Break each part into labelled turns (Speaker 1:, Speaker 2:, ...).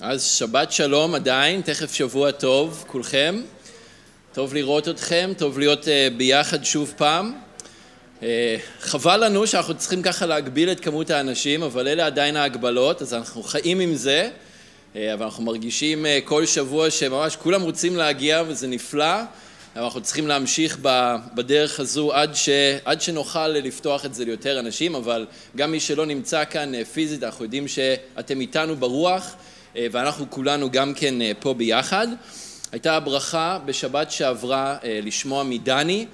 Speaker 1: אז שבת שלום עדיין, תכף שבוע טוב, כולכם. טוב לראות אתכם, טוב להיות uh, ביחד שוב פעם. Uh, חבל לנו שאנחנו צריכים ככה להגביל את כמות האנשים, אבל אלה עדיין ההגבלות, אז אנחנו חיים עם זה, uh, אבל אנחנו מרגישים uh, כל שבוע שממש כולם רוצים להגיע וזה נפלא, אבל אנחנו צריכים להמשיך בדרך הזו עד, ש, עד שנוכל לפתוח את זה ליותר אנשים, אבל גם מי שלא נמצא כאן uh, פיזית, אנחנו יודעים שאתם איתנו ברוח. אה, ואנחנו כולנו גם כן אה, פה ביחד. הייתה ברכה בשבת שעברה אה, לשמוע מדני,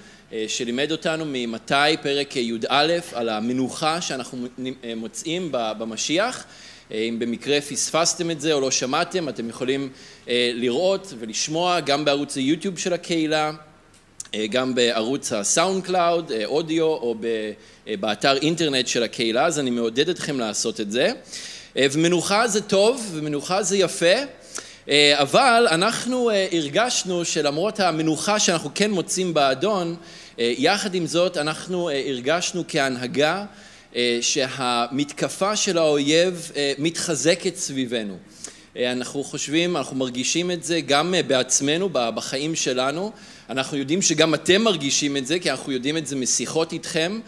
Speaker 1: שלימד אותנו ממתי פרק י"א על המנוחה שאנחנו מוצאים במשיח. אם במקרה פספסתם את זה או לא שמעתם, אתם יכולים לראות ולשמוע גם בערוץ היוטיוב של הקהילה, גם בערוץ ה SoundCloud, אודיו, או באתר אינטרנט של הקהילה, אז אני מעודד אתכם לעשות את זה. אה, ומנוחה זה טוב ומנוחה זה יפה, אה, אבל אנחנו אה, הרגשנו שלמרות המנוחה שאנחנו כן מוצאים באדון, יחד עם זאת אנחנו הרגשנו כהנהגה שהמתקפה של האויב מתחזקת סביבנו. אנחנו חושבים, אנחנו מרגישים את זה גם בעצמנו, בחיים שלנו. אנחנו יודעים שגם אתם מרגישים את זה, כי אנחנו יודעים את זה משיחות איתכם,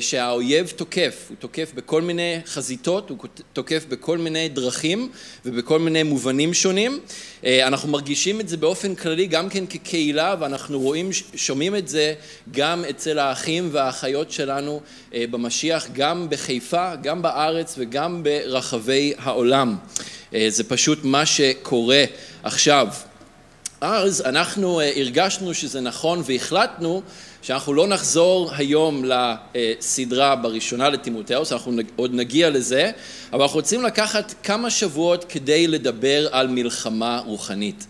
Speaker 1: שהאויב תוקף, הוא תוקף בכל מיני חזיתות, הוא תוקף בכל מיני דרכים ובכל מיני מובנים שונים. אה, אנחנו מרגישים את זה באופן כללי גם כן כקהילה ואנחנו רואים, שומעים את זה גם אצל האחים והאחיות שלנו אה, במשיח, גם בחיפה, גם בארץ וגם ברחבי העולם. זה פשוט מה שקורה עכשיו. אז אנחנו הרגשנו שזה נכון והחלטנו שאנחנו לא נחזור היום לסדרה בראשונה לטימותאוס, אנחנו עוד נגיע לזה, אבל אנחנו רוצים לקחת כמה שבועות כדי לדבר על מלחמה רוחנית.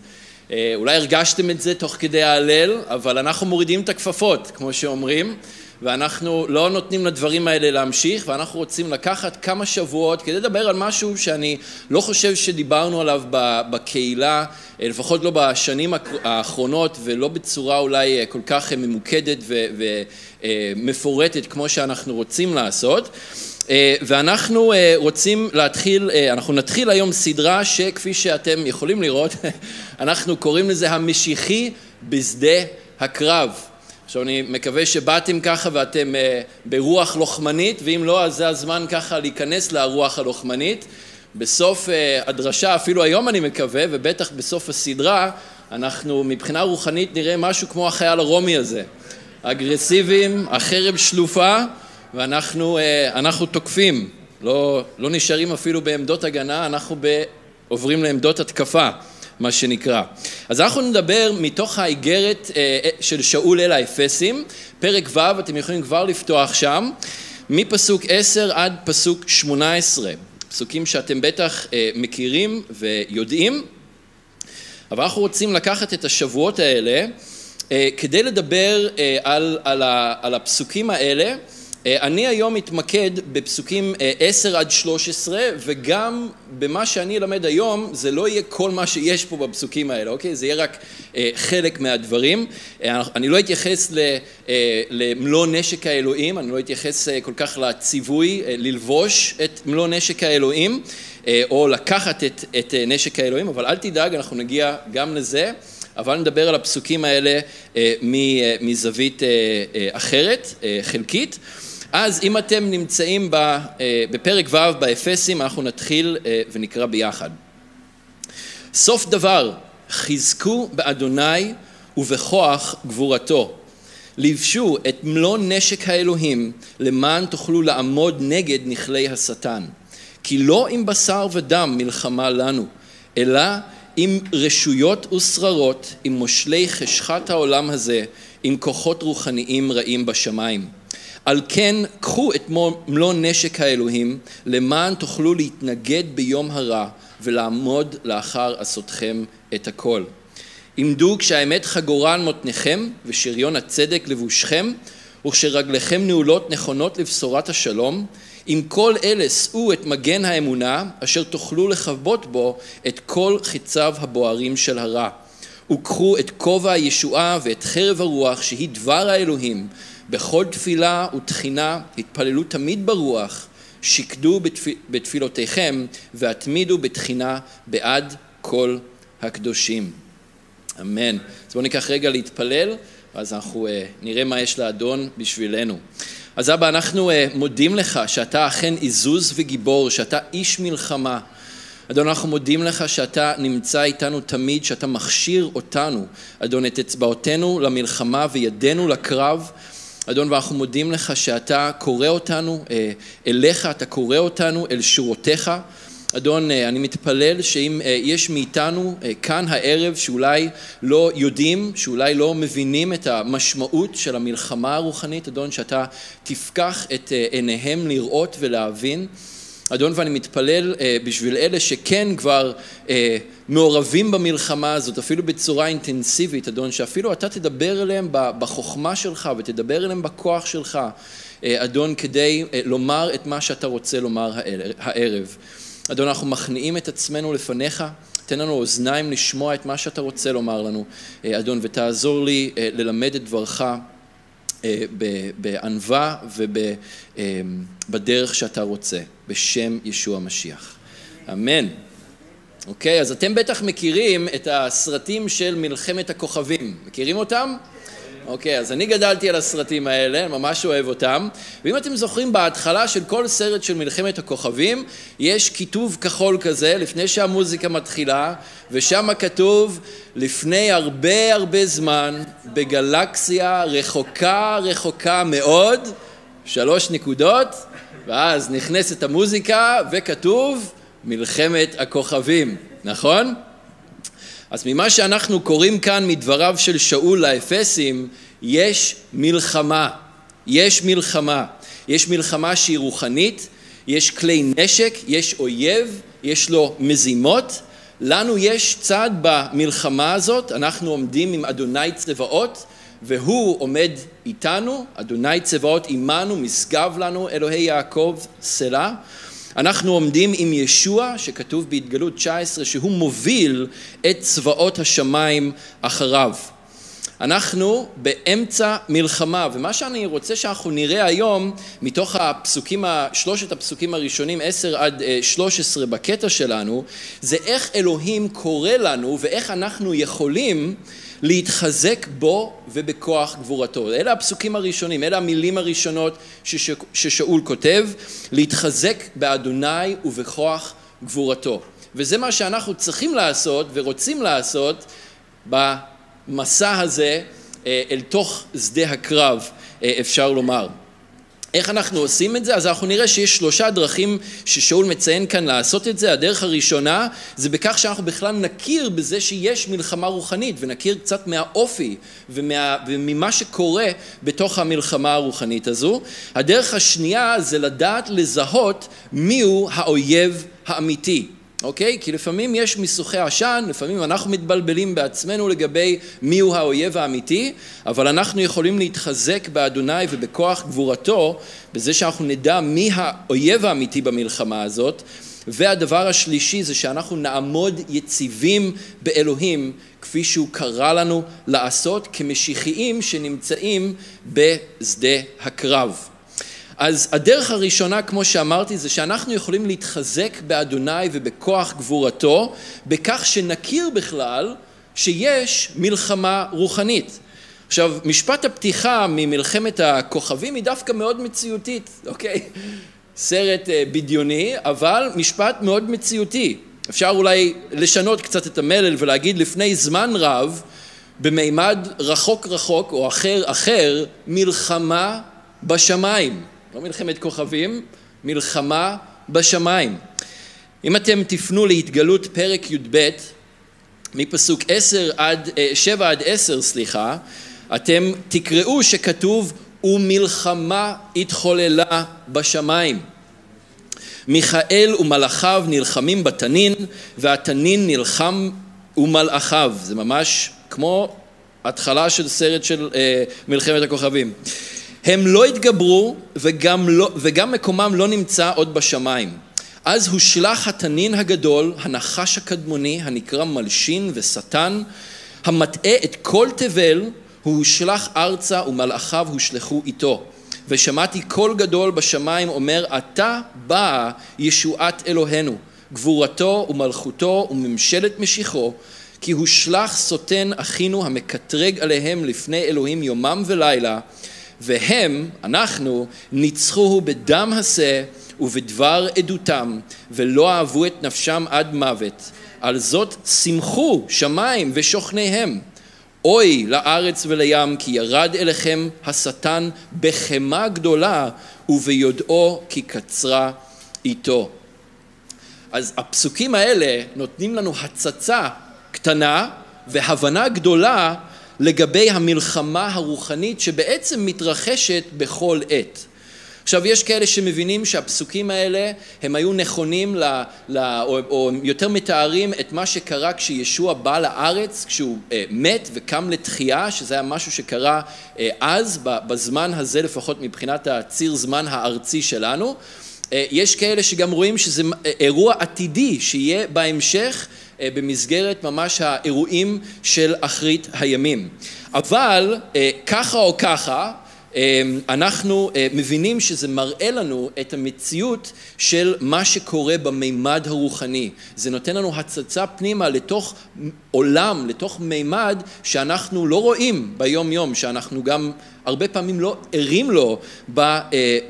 Speaker 1: אה, אולי הרגשתם את זה תוך כדי ההלל, אבל אנחנו מורידים את הכפפות, כמו שאומרים. ואנחנו לא נותנים לדברים האלה להמשיך, ואנחנו רוצים לקחת כמה שבועות כדי לדבר על משהו שאני לא חושב שדיברנו עליו בקהילה, אה, לפחות לא בשנים האחרונות, ולא בצורה אולי אה, כל כך ממוקדת ומפורטת כמו שאנחנו רוצים לעשות. אה, ואנחנו רוצים להתחיל, אנחנו נתחיל היום סדרה שכפי שאתם יכולים לראות, אנחנו קוראים לזה המשיחי בשדה הקרב. עכשיו אני מקווה שבאתם ככה ואתם uh, ברוח לוחמנית, ואם לא אז זה הזמן ככה להיכנס לרוח הלוחמנית. בסוף uh, הדרשה, אפילו היום אני מקווה, ובטח בסוף הסדרה, אנחנו מבחינה רוחנית נראה משהו כמו החייל הרומי הזה. אגרסיביים, החרב שלופה, ואנחנו uh, תוקפים. לא, לא נשארים אפילו בעמדות הגנה, אנחנו ב, עוברים לעמדות התקפה. מה שנקרא. אז אנחנו נדבר מתוך האיגרת אה, אה, של שאול אל האפסים, פרק ו', אתם יכולים כבר לפתוח שם, מפסוק 10 עד פסוק 18, פסוקים שאתם בטח אה, מכירים ויודעים, אבל אנחנו רוצים לקחת את השבועות האלה כדי לדבר על, על, על הפסוקים האלה אני היום מתמקד בפסוקים 10 אה, עד 13 וגם במה שאני אלמד היום זה לא יהיה כל מה שיש פה בפסוקים האלה, אוקיי? זה יהיה רק אה, חלק מהדברים. אני לא אתייחס למלוא נשק האלוהים, אני לא אתייחס כל כך לציווי ללבוש את מלוא נשק האלוהים או לקחת את, את נשק האלוהים, אבל אל תדאג, אנחנו נגיע גם לזה. אבל נדבר על הפסוקים האלה מזווית אחרת, חלקית. אז אם אתם נמצאים אה, בפרק ו' באפסים, אנחנו נתחיל אה, ונקרא ביחד. סוף דבר, חזקו באדוני ובכוח גבורתו. לבשו את מלוא נשק האלוהים למען תוכלו לעמוד נגד נכלי השטן. כי לא עם בשר ודם מלחמה לנו, אלא עם רשויות ושררות, עם מושלי חשכת העולם הזה, עם כוחות רוחניים רעים בשמיים. על כן קחו את מלוא נשק האלוהים למען תוכלו להתנגד ביום הרע ולעמוד לאחר עשותכם את הכל. עמדו כשהאמת חגורה על מותניכם ושריון הצדק לבושכם וכשרגליכם נעולות נכונות לבשורת השלום עם כל אלה שאו את מגן האמונה אשר תוכלו לכבות בו את כל חיציו הבוערים של הרע וקחו את כובע הישועה ואת חרב הרוח שהיא דבר האלוהים בכל תפילה ותחינה התפללו תמיד ברוח שקדו בתפיל, בתפילותיכם והתמידו בתחינה בעד כל הקדושים. אמן. אז בואו ניקח רגע להתפלל, ואז אנחנו uh, נראה מה יש לאדון בשבילנו. אז אבא, אנחנו uh, מודים לך שאתה אכן עזוז וגיבור, שאתה איש מלחמה. אדון, אנחנו מודים לך שאתה נמצא איתנו תמיד, שאתה מכשיר אותנו, אדון, את אצבעותינו למלחמה וידינו לקרב. אדון, ואנחנו מודים לך שאתה קורא אותנו אה, אליך, אתה קורא אותנו אל שורותיך. אדון, אה, אני מתפלל שאם אה, יש מאיתנו כאן הערב שאולי לא יודעים, שאולי לא מבינים את המשמעות של המלחמה הרוחנית, אדון, שאתה תפקח את עיניהם לראות ולהבין. אדון, ואני מתפלל אה, בשביל אלה שכן כבר אה, מעורבים במלחמה הזאת, אפילו בצורה אינטנסיבית, אדון, שאפילו אתה תדבר אליהם בחוכמה שלך ותדבר אליהם בכוח שלך, אה, אדון, כדי לומר את מה שאתה רוצה לומר הערב. אדון, אנחנו מכניעים את עצמנו לפניך. תן לנו אוזניים לשמוע את מה שאתה רוצה לומר לנו, אדון, ותעזור לי ללמד את דברך בענווה ובדרך שאתה רוצה, בשם ישוע המשיח. אמן. אוקיי, אז אתם בטח מכירים את הסרטים של מלחמת הכוכבים. מכירים אותם? אוקיי, אז אני גדלתי על הסרטים האלה, ממש אוהב אותם. ואם אתם זוכרים, בהתחלה של כל סרט של מלחמת הכוכבים, יש כיתוב כחול כזה, לפני שהמוזיקה מתחילה, ושם כתוב, לפני הרבה הרבה זמן, בגלקסיה רחוקה רחוקה מאוד, שלוש נקודות, ואז נכנסת המוזיקה, וכתוב, מלחמת הכוכבים, נכון? אז ממה שאנחנו קוראים כאן מדבריו של שאול לאפסים, יש מלחמה. יש מלחמה. יש מלחמה שהיא רוחנית, יש כלי נשק, יש אויב, יש לו מזימות. לנו יש צד במלחמה הזאת, אנחנו עומדים עם אדוני צבאות, והוא עומד איתנו, אדוני צבאות עמנו, משגב לנו, אלוהי יעקב, סלע. אנחנו עומדים עם ישוע, שכתוב בהתגלות 19, שהוא מוביל את צבאות השמיים אחריו. אנחנו באמצע מלחמה, ומה שאני רוצה שאנחנו נראה היום, מתוך הפסוקים, שלושת הפסוקים הראשונים, 10 עד 13 בקטע שלנו, זה איך אלוהים קורא לנו ואיך אנחנו יכולים להתחזק בו ובכוח גבורתו. אלה הפסוקים הראשונים, אלה המילים הראשונות שש, ששאול כותב, להתחזק באדוני ובכוח גבורתו. וזה מה שאנחנו צריכים לעשות ורוצים לעשות במסע הזה אה, אל תוך שדה הקרב, אה, אפשר לומר. איך אנחנו עושים את זה? אז אנחנו נראה שיש שלושה דרכים ששאול מציין כאן לעשות את זה. הדרך הראשונה זה בכך שאנחנו בכלל נכיר בזה שיש מלחמה רוחנית ונכיר קצת מהאופי ומה, וממה שקורה בתוך המלחמה הרוחנית הזו. הדרך השנייה זה לדעת לזהות מיהו האויב האמיתי. אוקיי? כי לפעמים יש מיסוכי עשן, לפעמים אנחנו מתבלבלים בעצמנו לגבי מיהו האויב האמיתי, אבל אנחנו יכולים להתחזק באדוני ובכוח גבורתו, בזה שאנחנו נדע מי האויב האמיתי במלחמה הזאת. והדבר השלישי זה שאנחנו נעמוד יציבים באלוהים כפי שהוא קרא לנו לעשות כמשיחיים שנמצאים בשדה הקרב. אז הדרך הראשונה, כמו שאמרתי, זה שאנחנו יכולים להתחזק באדוני ובכוח גבורתו, בכך שנכיר בכלל שיש מלחמה רוחנית. עכשיו, משפט הפתיחה ממלחמת הכוכבים היא דווקא מאוד מציאותית, אוקיי? סרט אה, בדיוני, אבל משפט מאוד מציאותי. אפשר אולי לשנות קצת את המלל ולהגיד לפני זמן רב, במימד רחוק רחוק או אחר אחר, מלחמה בשמיים. לא מלחמת כוכבים, מלחמה בשמיים. אם אתם תפנו להתגלות פרק י"ב, מפסוק 10 עד, 7 אה, עד 10, סליחה, אתם תקראו שכתוב ומלחמה התחוללה בשמיים. מיכאל ומלאכיו נלחמים בתנין והתנין נלחם ומלאכיו. זה ממש כמו התחלה של סרט של אה, מלחמת הכוכבים. הם לא התגברו וגם, לא, וגם מקומם לא נמצא עוד בשמיים. אז הושלך התנין הגדול, הנחש הקדמוני, הנקרא מלשין ושטן, המטעה את כל תבל, הוא הושלך ארצה ומלאכיו הושלכו איתו. ושמעתי קול גדול בשמיים אומר, עתה באה ישועת אלוהינו, גבורתו ומלכותו וממשלת משיחו, כי הושלך סוטן אחינו המקטרג עליהם לפני אלוהים יומם ולילה, והם, אנחנו, ניצחוהו בדם השה ובדבר עדותם, ולא אהבו את נפשם עד מוות. על זאת שמחו שמיים ושוכניהם. אוי לארץ ולים כי ירד אליכם השטן בחמה גדולה וביודעו כי קצרה איתו. אז הפסוקים האלה נותנים לנו הצצה קטנה והבנה גדולה לגבי המלחמה הרוחנית שבעצם מתרחשת בכל עת. עכשיו יש כאלה שמבינים שהפסוקים האלה הם היו נכונים ל, ל, או, או יותר מתארים את מה שקרה כשישוע בא לארץ, כשהוא אה, מת וקם לתחייה, שזה היה משהו שקרה אה, אז, בזמן הזה לפחות מבחינת הציר זמן הארצי שלנו. אה, יש כאלה שגם רואים שזה אה, אירוע עתידי שיהיה בהמשך במסגרת ממש האירועים של אחרית הימים. אבל ככה או ככה אנחנו מבינים שזה מראה לנו את המציאות של מה שקורה במימד הרוחני. זה נותן לנו הצצה פנימה לתוך עולם, לתוך מימד שאנחנו לא רואים ביום יום, שאנחנו גם הרבה פעמים לא ערים לו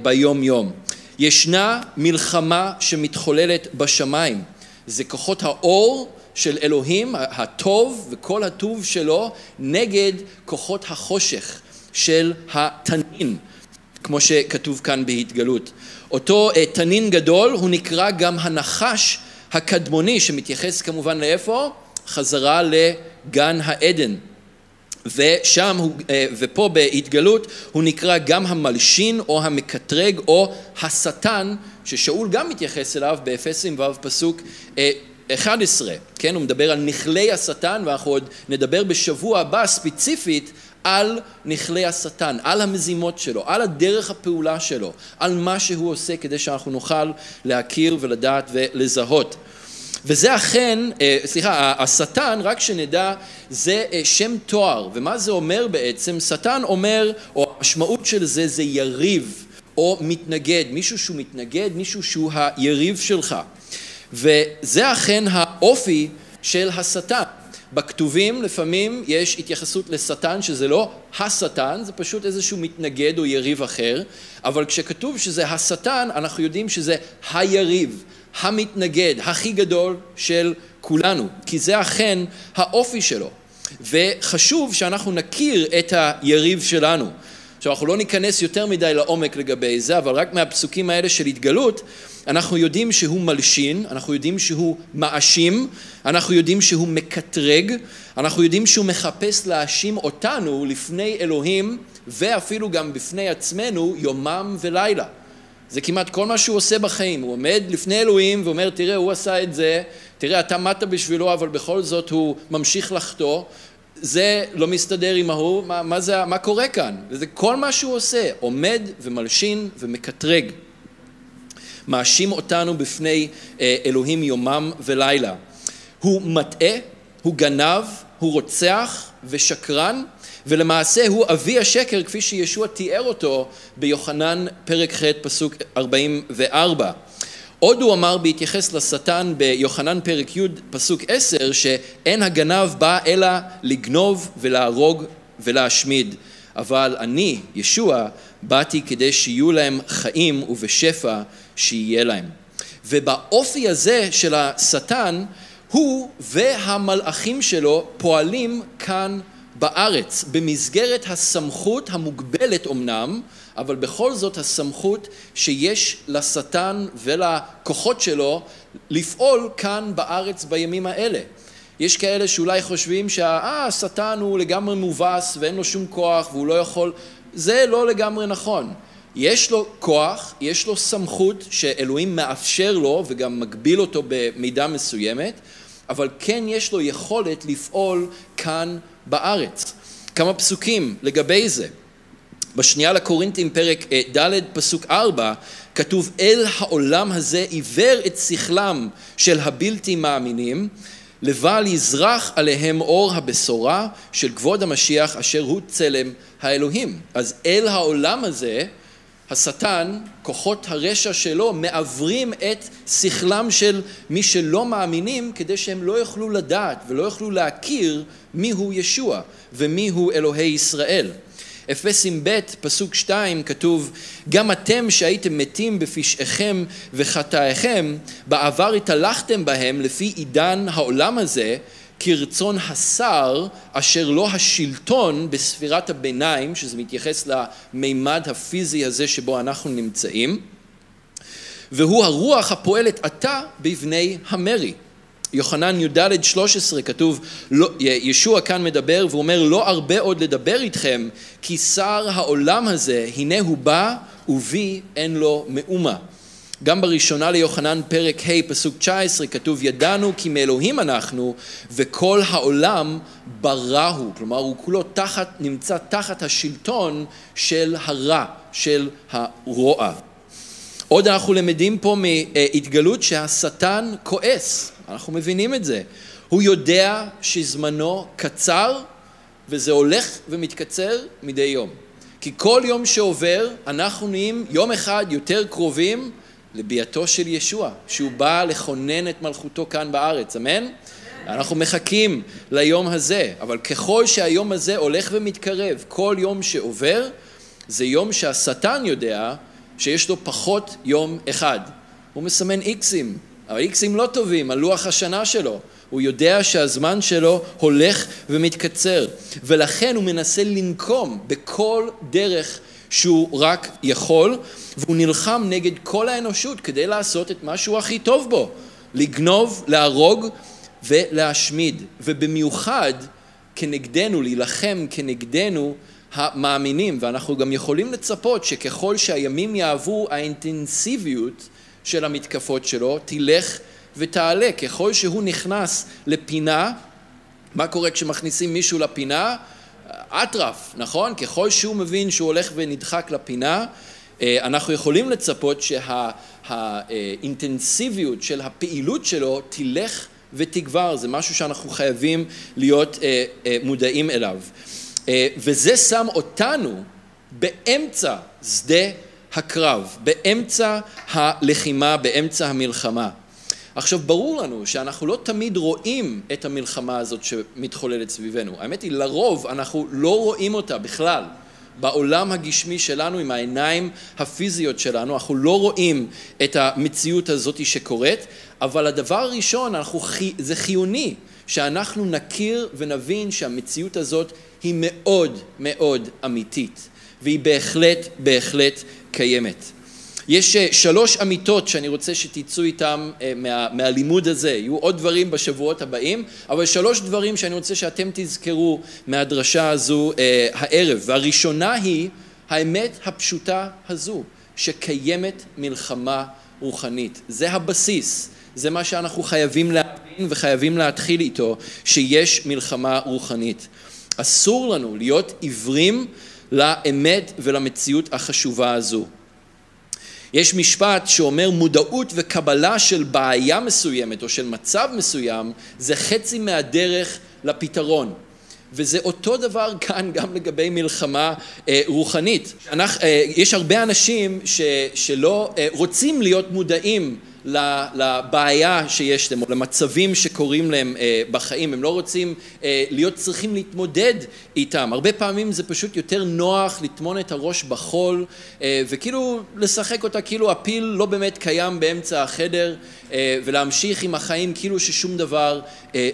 Speaker 1: ביום יום. ישנה מלחמה שמתחוללת בשמיים. זה כוחות האור של אלוהים, הטוב וכל הטוב שלו, נגד כוחות החושך של התנין, כמו שכתוב כאן בהתגלות. אותו אה, תנין גדול הוא נקרא גם הנחש הקדמוני, שמתייחס כמובן לאיפה? חזרה לגן העדן. ושם, אה, ופה בהתגלות, הוא נקרא גם המלשין או המקטרג או השטן, ששאול גם מתייחס אליו באפסים ו' פסוק 11, אה, כן? הוא מדבר על נכלי השטן, ואנחנו עוד נדבר בשבוע הבא ספציפית על נכלי השטן, על המזימות שלו, על הדרך הפעולה שלו, על מה שהוא עושה כדי שאנחנו נוכל להכיר ולדעת ולזהות. וזה אכן, אה, סליחה, השטן, רק שנדע, זה אה, שם תואר, ומה זה אומר בעצם? שטן אומר, או המשמעות של זה זה יריב, או מתנגד, מישהו שהוא מתנגד, מישהו שהוא היריב שלך. וזה אכן האופי של השטן. בכתובים לפעמים יש התייחסות לשטן שזה לא השטן, זה פשוט איזשהו מתנגד או יריב אחר, אבל כשכתוב שזה השטן אנחנו יודעים שזה היריב, המתנגד הכי גדול של כולנו, כי זה אכן האופי שלו. וחשוב שאנחנו נכיר את היריב שלנו. עכשיו אנחנו לא ניכנס יותר מדי לעומק לגבי זה, אבל רק מהפסוקים האלה של התגלות, אנחנו יודעים שהוא מלשין, אנחנו יודעים שהוא מאשים, אנחנו יודעים שהוא מקטרג, אנחנו יודעים שהוא מחפש להאשים אותנו לפני אלוהים ואפילו גם בפני עצמנו יומם ולילה. זה כמעט כל מה שהוא עושה בחיים, הוא עומד לפני אלוהים ואומר תראה הוא עשה את זה, תראה אתה מתה בשבילו אבל בכל זאת הוא ממשיך לחטוא, זה לא מסתדר עם ההוא, מה, מה, זה, מה קורה כאן? וזה כל מה שהוא עושה, עומד ומלשין ומקטרג. מאשים אותנו בפני אה, אלוהים יומם ולילה. הוא מטעה, הוא גנב, הוא רוצח ושקרן, ולמעשה הוא אבי השקר כפי שישוע תיאר אותו ביוחנן פרק ח' פסוק 44. עוד הוא אמר בהתייחס לשטן ביוחנן פרק י' פסוק 10 שאין הגנב בא אלא לגנוב ולהרוג ולהשמיד אבל אני, ישוע, באתי כדי שיהיו להם חיים ובשפע שיהיה להם. ובאופי הזה של השטן הוא והמלאכים שלו פועלים כאן בארץ במסגרת הסמכות המוגבלת אמנם, אבל בכל זאת הסמכות שיש לשטן ולכוחות שלו לפעול כאן בארץ בימים האלה. יש כאלה שאולי חושבים שהשטן הוא לגמרי מובס ואין לו שום כוח והוא לא יכול, זה לא לגמרי נכון. יש לו כוח, יש לו סמכות שאלוהים מאפשר לו וגם מגביל אותו במידה מסוימת, אבל כן יש לו יכולת לפעול כאן בארץ. כמה פסוקים לגבי זה. בשנייה לקורינתים פרק אה, ד' פסוק 4 כתוב אל העולם הזה עיוור את שכלם של הבלתי מאמינים לבל יזרח עליהם אור הבשורה של כבוד המשיח אשר הוא צלם האלוהים. אז אל העולם הזה השטן, כוחות הרשע שלו, מעוורים את שכלם של מי שלא מאמינים כדי שהם לא יוכלו לדעת ולא יוכלו להכיר מיהו ישוע ומיהו אלוהי ישראל. אפסים ב', פסוק 2, כתוב, גם אתם שהייתם מתים בפשעיכם וחטאיכם, בעבר התהלכתם בהם לפי עידן העולם הזה, כרצון השר, אשר לו השלטון בספירת הביניים, שזה מתייחס למימד הפיזי הזה שבו אנחנו נמצאים, והוא הרוח הפועלת עתה בבני המרי. יוחנן י"ד 13 כתוב, לא, ישוע כאן מדבר והוא אומר לא הרבה עוד לדבר איתכם כי שר העולם הזה הנה הוא בא ובי אין לו מאומה. גם בראשונה ליוחנן פרק ה' פסוק 19 כתוב ידענו כי מאלוהים אנחנו וכל העולם בראו כלומר הוא כולו תחת, נמצא תחת השלטון של הרע, של הרוע. עוד אנחנו למדים פה מהתגלות שהשטן כועס אנחנו מבינים את זה. הוא יודע שזמנו קצר וזה הולך ומתקצר מדי יום. כי כל יום שעובר אנחנו נהיים יום אחד יותר קרובים לביאתו של ישוע, שהוא בא לכונן את מלכותו כאן בארץ, אמן? אנחנו מחכים ליום הזה, אבל ככל שהיום הזה הולך ומתקרב, כל יום שעובר, זה יום שהשטן יודע שיש לו פחות יום אחד. הוא מסמן איקסים, אבל איקסים לא טובים על לוח השנה שלו. הוא יודע שהזמן שלו הולך ומתקצר, ולכן הוא מנסה לנקום בכל דרך שהוא רק יכול, והוא נלחם נגד כל האנושות כדי לעשות את מה שהוא הכי טוב בו, לגנוב, להרוג ולהשמיד, ובמיוחד כנגדנו, להילחם כנגדנו המאמינים, ואנחנו גם יכולים לצפות שככל שהימים יעברו האינטנסיביות של המתקפות שלו תלך ותעלה. ככל שהוא נכנס לפינה, מה קורה כשמכניסים מישהו לפינה? אטרף, נכון? ככל שהוא מבין שהוא הולך ונדחק לפינה, אה, אנחנו יכולים לצפות שהאינטנסיביות של הפעילות שלו תלך ותגבר, זה משהו שאנחנו חייבים להיות אה, אה, מודעים אליו. וזה שם אותנו באמצע שדה הקרב, באמצע הלחימה, באמצע המלחמה. עכשיו ברור לנו שאנחנו לא תמיד רואים את המלחמה הזאת שמתחוללת סביבנו. האמת היא לרוב אנחנו לא רואים אותה בכלל. בעולם הגשמי שלנו עם העיניים הפיזיות שלנו אנחנו לא רואים את המציאות הזאת שקורית אבל הדבר הראשון אנחנו, זה חיוני שאנחנו נכיר ונבין שהמציאות הזאת היא מאוד מאוד אמיתית והיא בהחלט בהחלט קיימת. יש אה, שלוש אמיתות שאני רוצה שתצאו איתם אה, מה, מהלימוד הזה, יהיו עוד דברים בשבועות הבאים, אבל שלוש דברים שאני רוצה שאתם תזכרו מהדרשה הזו אה, הערב, והראשונה היא האמת הפשוטה הזו, שקיימת מלחמה רוחנית, זה הבסיס, זה מה שאנחנו חייבים להבין וחייבים להתחיל איתו, שיש מלחמה רוחנית. אסור לנו להיות עיוורים לאמת ולמציאות החשובה הזו. יש משפט שאומר מודעות וקבלה של בעיה מסוימת או של מצב מסוים זה חצי מהדרך לפתרון. וזה אותו דבר כאן גם לגבי מלחמה אה, רוחנית. אנחנו, אה, יש הרבה אנשים ש, שלא אה, רוצים להיות מודעים לבעיה שיש להם, או למצבים שקורים להם אה, בחיים, הם לא רוצים אה, להיות צריכים להתמודד איתם. הרבה פעמים זה פשוט יותר נוח לטמון את הראש בחול אה, וכאילו לשחק אותה כאילו הפיל לא באמת קיים באמצע החדר ולהמשיך עם החיים כאילו ששום דבר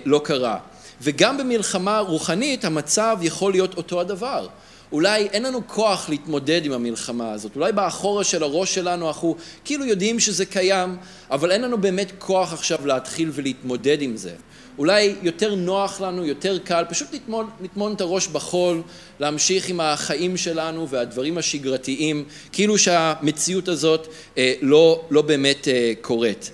Speaker 1: לא קרה. וגם במלחמה רוחנית המצב יכול להיות אותו הדבר. אולי אין לנו כוח להתמודד עם המלחמה הזאת, אולי באחורה של הראש שלנו אנחנו כאילו יודעים שזה קיים, אבל אין לנו באמת כוח עכשיו להתחיל ולהתמודד עם זה. אולי יותר נוח לנו, יותר קל, פשוט לטמון, לטמון את הראש בחול, להמשיך עם החיים שלנו והדברים השגרתיים, כאילו שהמציאות הזאת אה, לא, לא באמת אה, קורית.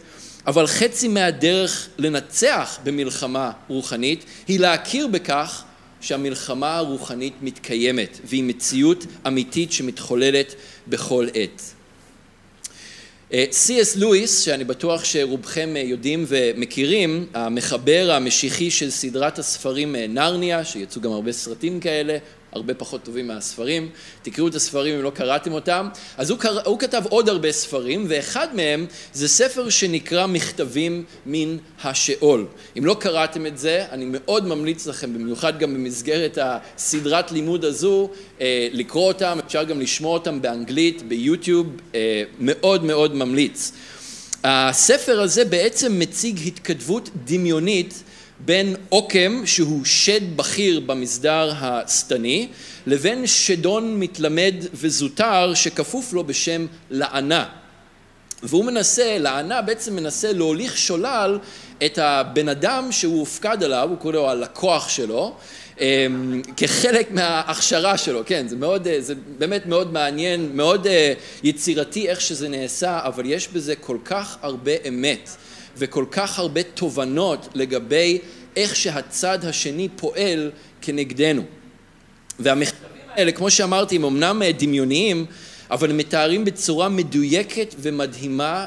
Speaker 1: אבל חצי מהדרך לנצח במלחמה רוחנית היא להכיר בכך שהמלחמה הרוחנית מתקיימת והיא מציאות אמיתית שמתחוללת בכל עת. סי.אס אה, לואיס, שאני בטוח שרובכם יודעים ומכירים, המחבר המשיחי של סדרת הספרים אה, נרניה, שיצאו גם הרבה סרטים כאלה, הרבה פחות טובים מהספרים. תקראו את הספרים אם לא קראתם אותם. אז הוא, קרא, הוא כתב עוד הרבה ספרים, ואחד מהם זה ספר שנקרא מכתבים מן השאול. אם לא קראתם את זה, אני מאוד ממליץ לכם, במיוחד גם במסגרת הסדרת לימוד הזו, אה, לקרוא אותם, אפשר גם לשמוע אותם באנגלית, ביוטיוב, אה, מאוד מאוד ממליץ. הספר הזה בעצם מציג התכתבות דמיונית בין עוקם שהוא שד בכיר במסדר השטני לבין שדון מתלמד וזוטר שכפוף לו בשם לענה. והוא מנסה, לענה בעצם מנסה להוליך שולל את הבן אדם שהוא הופקד עליו, הוא קורא לו הלקוח שלו אמ, כחלק מההכשרה שלו, כן, זה מאוד, זה באמת מאוד מעניין, מאוד אה, יצירתי איך שזה נעשה, אבל יש בזה כל כך הרבה אמת וכל כך הרבה תובנות לגבי איך שהצד השני פועל כנגדנו. והמכתבים האלה, כמו שאמרתי, הם אמנם דמיוניים, אבל הם מתארים בצורה מדויקת ומדהימה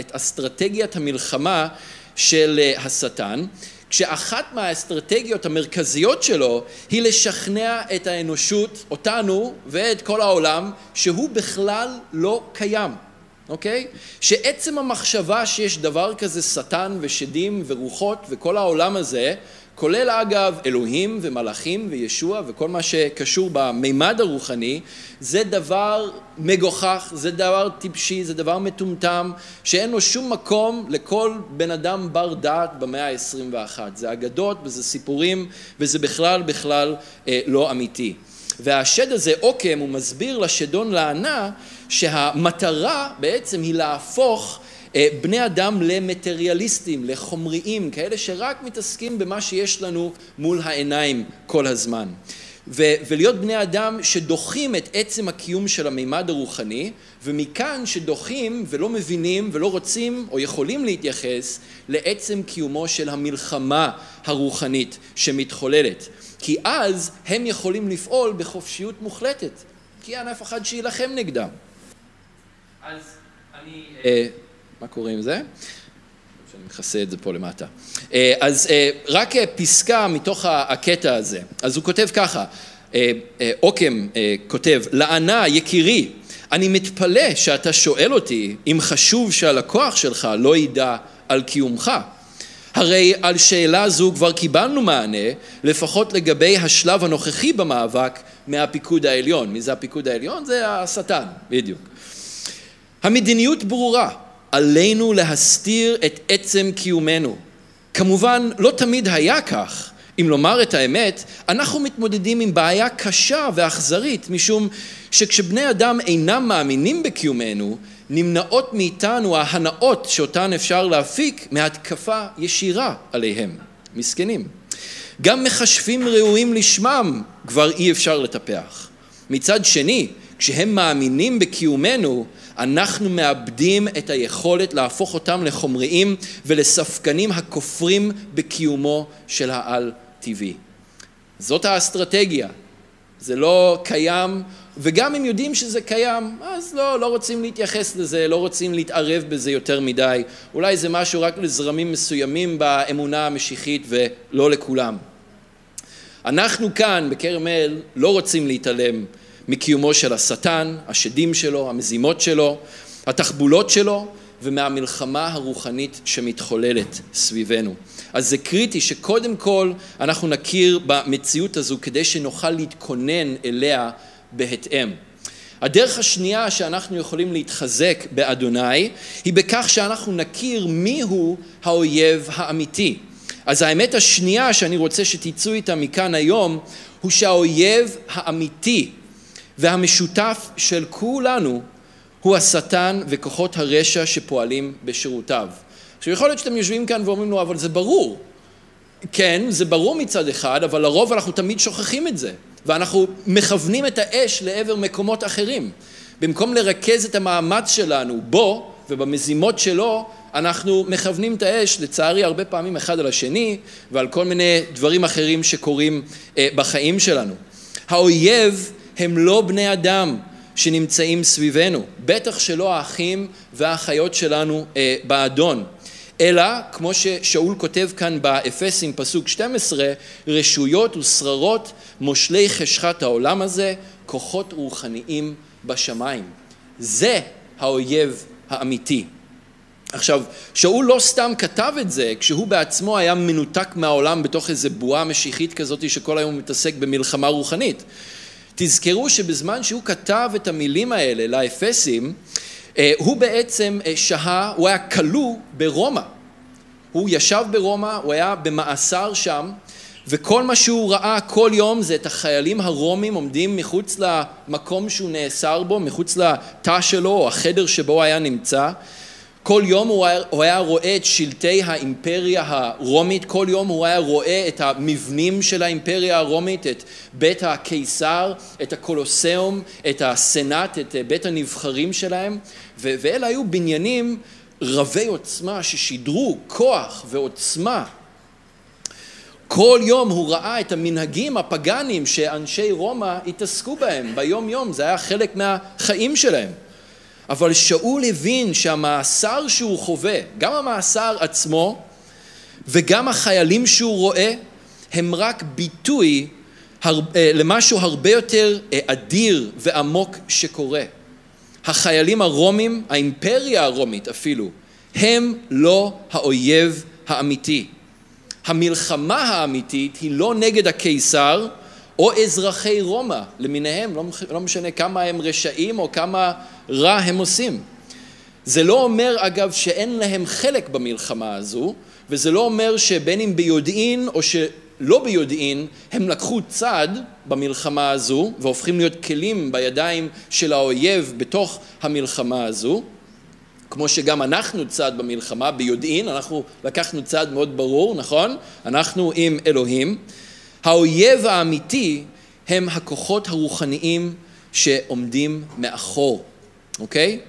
Speaker 1: את אסטרטגיית המלחמה של אה, השטן. כשאחת מהאסטרטגיות המרכזיות שלו היא לשכנע את האנושות, אותנו ואת כל העולם, שהוא בכלל לא קיים, אוקיי? שעצם המחשבה שיש דבר כזה שטן ושדים ורוחות וכל העולם הזה כולל אגב אלוהים ומלאכים וישוע וכל מה שקשור במימד הרוחני, זה דבר מגוחך, זה דבר טיפשי, זה דבר מטומטם, שאין לו שום מקום לכל בן אדם בר דעת במאה ה-21. זה אגדות וזה סיפורים וזה בכלל בכלל אה, לא אמיתי. והשד הזה, עוקם, הוא מסביר לשדון לענה שהמטרה בעצם היא להפוך אה, בני אדם למטריאליסטים, לחומריים, כאלה שרק מתעסקים במה שיש לנו מול העיניים כל הזמן. ו- ולהיות בני אדם שדוחים את עצם הקיום של המימד הרוחני, ומכאן שדוחים ולא מבינים ולא רוצים או יכולים להתייחס לעצם קיומו של המלחמה הרוחנית שמתחוללת. כי אז הם יכולים לפעול בחופשיות מוחלטת, כי אין אף אחד שיילחם נגדם. אז אני... אה, מה קורה עם זה? שאני מכסה את זה פה למטה. אה, אז אה, רק אה, פסקה מתוך הקטע הזה. אז הוא כותב ככה, עוקם כותב, לענה יקירי, אני מתפלא שאתה שואל אותי אם חשוב שהלקוח שלך לא ידע על קיומך. הרי על שאלה זו כבר קיבלנו מענה, לפחות לגבי השלב הנוכחי במאבק מהפיקוד העליון. מי זה הפיקוד העליון? זה השטן, בדיוק. המדיניות ברורה, עלינו להסתיר את עצם קיומנו. כמובן, לא תמיד היה כך. אם לומר את האמת, אנחנו מתמודדים עם בעיה קשה ואכזרית, משום שכשבני אדם אינם מאמינים בקיומנו, נמנעות מאיתנו ההנאות שאותן אפשר להפיק מהתקפה ישירה עליהם. מסכנים. גם מכשפים ראויים לשמם כבר אי אפשר לטפח. מצד שני, כשהם מאמינים בקיומנו, אנחנו מאבדים את היכולת להפוך אותם לחומריים ולספקנים הכופרים בקיומו של העל-טבעי. זאת האסטרטגיה. זה לא קיים, וגם אם יודעים שזה קיים, אז לא, לא רוצים להתייחס לזה, לא רוצים להתערב בזה יותר מדי. אולי זה משהו רק לזרמים מסוימים באמונה המשיחית ולא לכולם. אנחנו כאן בכרמל לא רוצים להתעלם מקיומו של השטן, השדים שלו, המזימות שלו, התחבולות שלו ומהמלחמה הרוחנית שמתחוללת סביבנו. אז זה קריטי שקודם כל אנחנו נכיר במציאות הזו כדי שנוכל להתכונן אליה בהתאם. הדרך השנייה שאנחנו יכולים להתחזק באדוני היא בכך שאנחנו נכיר מיהו האויב האמיתי. אז האמת השנייה שאני רוצה שתצאו איתה מכאן היום הוא שהאויב האמיתי והמשותף של כולנו הוא השטן וכוחות הרשע שפועלים בשירותיו. עכשיו יכול להיות שאתם יושבים כאן ואומרים לו אבל זה ברור. כן, זה ברור מצד אחד, אבל לרוב אנחנו תמיד שוכחים את זה, ואנחנו מכוונים את האש לעבר מקומות אחרים. במקום לרכז את המאמץ שלנו בו ובמזימות שלו, אנחנו מכוונים את האש, לצערי הרבה פעמים אחד על השני ועל כל מיני דברים אחרים שקורים אה, בחיים שלנו. האויב הם לא בני אדם שנמצאים סביבנו, בטח שלא האחים והאחיות שלנו אה, באדון. אלא, כמו ששאול כותב כאן באפסים פסוק 12, רשויות ושררות, מושלי חשכת העולם הזה, כוחות רוחניים בשמיים. זה האויב האמיתי. עכשיו, שאול לא סתם כתב את זה כשהוא בעצמו היה מנותק מהעולם בתוך איזו בועה משיחית כזאת שכל היום מתעסק במלחמה רוחנית. תזכרו שבזמן שהוא כתב את המילים האלה לאפסים, אה, הוא בעצם אה, שהה, הוא היה כלוא ברומא. הוא ישב ברומא, הוא היה במאסר שם, וכל מה שהוא ראה כל יום זה את החיילים הרומים עומדים מחוץ למקום שהוא נאסר בו, מחוץ לתא שלו או החדר שבו היה נמצא. כל יום הוא היה, הוא היה רואה את שלטי האימפריה הרומית, כל יום הוא היה רואה את המבנים של האימפריה הרומית, את בית הקיסר, את הקולוסיאום, את הסנאט, את בית הנבחרים שלהם, ואלה היו בניינים רבי עוצמה ששידרו כוח ועוצמה. כל יום הוא ראה את המנהגים הפגאניים שאנשי רומא התעסקו בהם ביום יום, זה היה חלק מהחיים שלהם. אבל שאול הבין שהמאסר שהוא חווה, גם המאסר עצמו וגם החיילים שהוא רואה, הם רק ביטוי אה, למשהו הרבה יותר אה, אדיר ועמוק שקורה. החיילים הרומים, האימפריה הרומית אפילו, הם לא האויב האמיתי. המלחמה האמיתית היא לא נגד הקיסר או אזרחי רומא למיניהם, לא, לא משנה כמה הם רשעים או כמה רע הם עושים. זה לא אומר אגב שאין להם חלק במלחמה הזו, וזה לא אומר שבין אם ביודעין או שלא ביודעין הם לקחו צד במלחמה הזו והופכים להיות כלים בידיים של האויב בתוך המלחמה הזו, כמו שגם אנחנו צד במלחמה ביודעין, אנחנו לקחנו צד מאוד ברור, נכון? אנחנו עם אלוהים. האויב האמיתי הם הכוחות הרוחניים שעומדים מאחור, אוקיי?